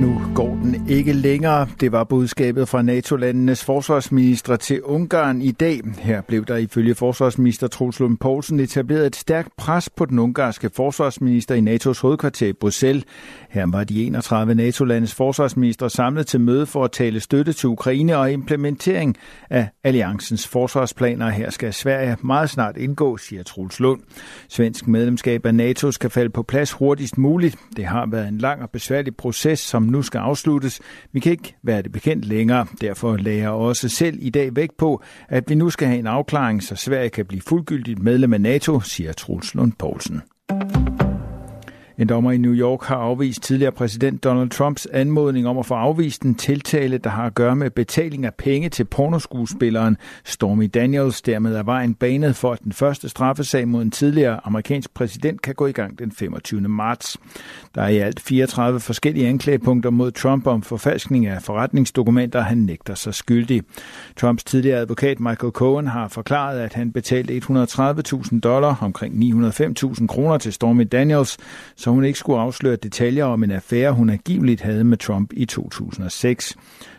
Nu går den ikke længere. Det var budskabet fra NATO-landenes forsvarsminister til Ungarn i dag. Her blev der ifølge forsvarsminister Troels Lund Poulsen etableret et stærkt pres på den ungarske forsvarsminister i NATO's hovedkvarter i Bruxelles. Her var de 31 NATO-landes forsvarsminister samlet til møde for at tale støtte til Ukraine og implementering af alliancens forsvarsplaner. Her skal Sverige meget snart indgå, siger Troels Lund. Svensk medlemskab af NATO skal falde på plads hurtigst muligt. Det har været en lang og besværlig proces, som nu skal afsluttes. Vi kan ikke være det bekendt længere. Derfor lagde jeg også selv i dag vægt på, at vi nu skal have en afklaring, så Sverige kan blive fuldgyldigt medlem af NATO, siger Truls Lund Poulsen. En dommer i New York har afvist tidligere præsident Donald Trumps anmodning om at få afvist en tiltale, der har at gøre med betaling af penge til pornoskuespilleren Stormy Daniels. Dermed er vejen banet for, at den første straffesag mod en tidligere amerikansk præsident kan gå i gang den 25. marts. Der er i alt 34 forskellige anklagepunkter mod Trump om forfalskning af forretningsdokumenter. Han nægter sig skyldig. Trumps tidligere advokat Michael Cohen har forklaret, at han betalte 130.000 dollar, omkring 905.000 kroner til Stormy Daniels, så hun ikke skulle afsløre detaljer om en affære, hun angiveligt havde med Trump i 2006.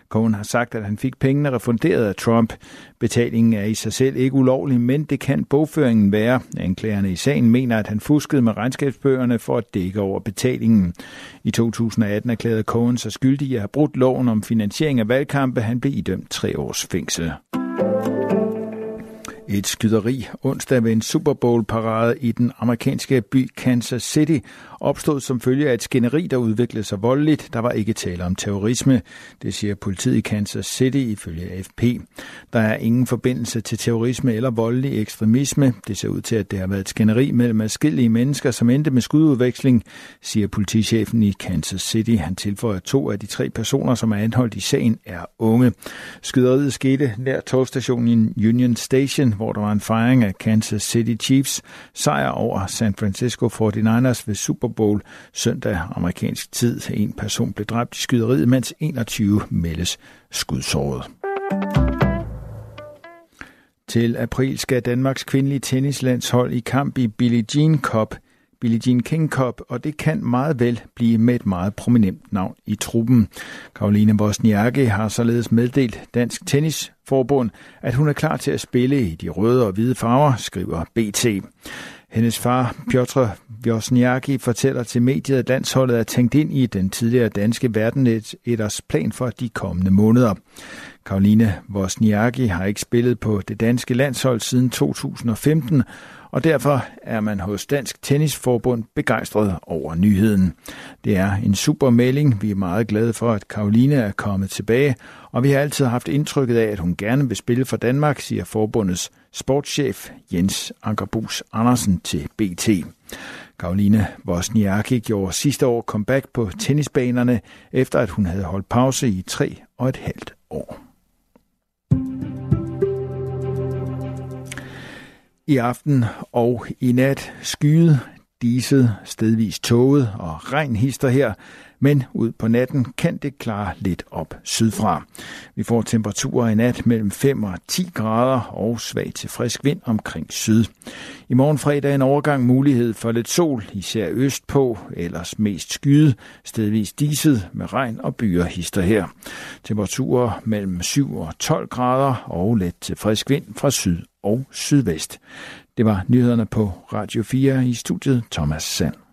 Cohen har sagt, at han fik pengene refunderet af Trump. Betalingen er i sig selv ikke ulovlig, men det kan bogføringen være. Anklagerne i sagen mener, at han fuskede med regnskabsbøgerne for at dække over betalingen. I 2018 erklærede Cohen sig skyldig i at have brudt loven om finansiering af valgkampe. Han blev idømt tre års fængsel. Et skyderi onsdag ved en Super Bowl-parade i den amerikanske by Kansas City opstod som følge af et skænderi, der udviklede sig voldeligt. Der var ikke tale om terrorisme, det siger politiet i Kansas City ifølge AFP. Der er ingen forbindelse til terrorisme eller voldelig ekstremisme. Det ser ud til, at det har været et skænderi mellem adskillige mennesker, som endte med skududveksling, siger politichefen i Kansas City. Han tilføjer, at to af de tre personer, som er anholdt i sagen, er unge. Skyderiet skete nær togstationen Union Station, hvor der var en fejring af Kansas City Chiefs sejr over San Francisco 49ers ved Super Bowl søndag amerikansk tid. En person blev dræbt i skyderiet, mens 21 meldes skudsåret. Til april skal Danmarks kvindelige tennislandshold i kamp i Billie Jean Cup – Billie Jean King Cup, og det kan meget vel blive med et meget prominent navn i truppen. Karoline Bosniakke har således meddelt Dansk Tennisforbund, at hun er klar til at spille i de røde og hvide farver, skriver BT. Hendes far, Piotr Wozniacki, fortæller til mediet, at landsholdet er tænkt ind i den tidligere danske verdeneters plan for de kommende måneder. Karoline Wozniacki har ikke spillet på det danske landshold siden 2015, og derfor er man hos Dansk Tennisforbund begejstret over nyheden. Det er en super melding. Vi er meget glade for, at Karoline er kommet tilbage, og vi har altid haft indtrykket af, at hun gerne vil spille for Danmark, siger forbundets sportschef Jens Ankerbus Andersen til BT. Karoline Wozniacki gjorde sidste år comeback på tennisbanerne, efter at hun havde holdt pause i tre og et halvt år. I aften og i nat skyet, diset, stedvis tåget og regn hister her, men ud på natten kan det klare lidt op sydfra. Vi får temperaturer i nat mellem 5 og 10 grader og svag til frisk vind omkring syd. I morgen fredag en overgang mulighed for lidt sol, især østpå, ellers mest skyde, stedvis diset med regn og byer hister her. Temperaturer mellem 7 og 12 grader og let til frisk vind fra syd og sydvest. Det var nyhederne på Radio 4 i studiet Thomas Sand.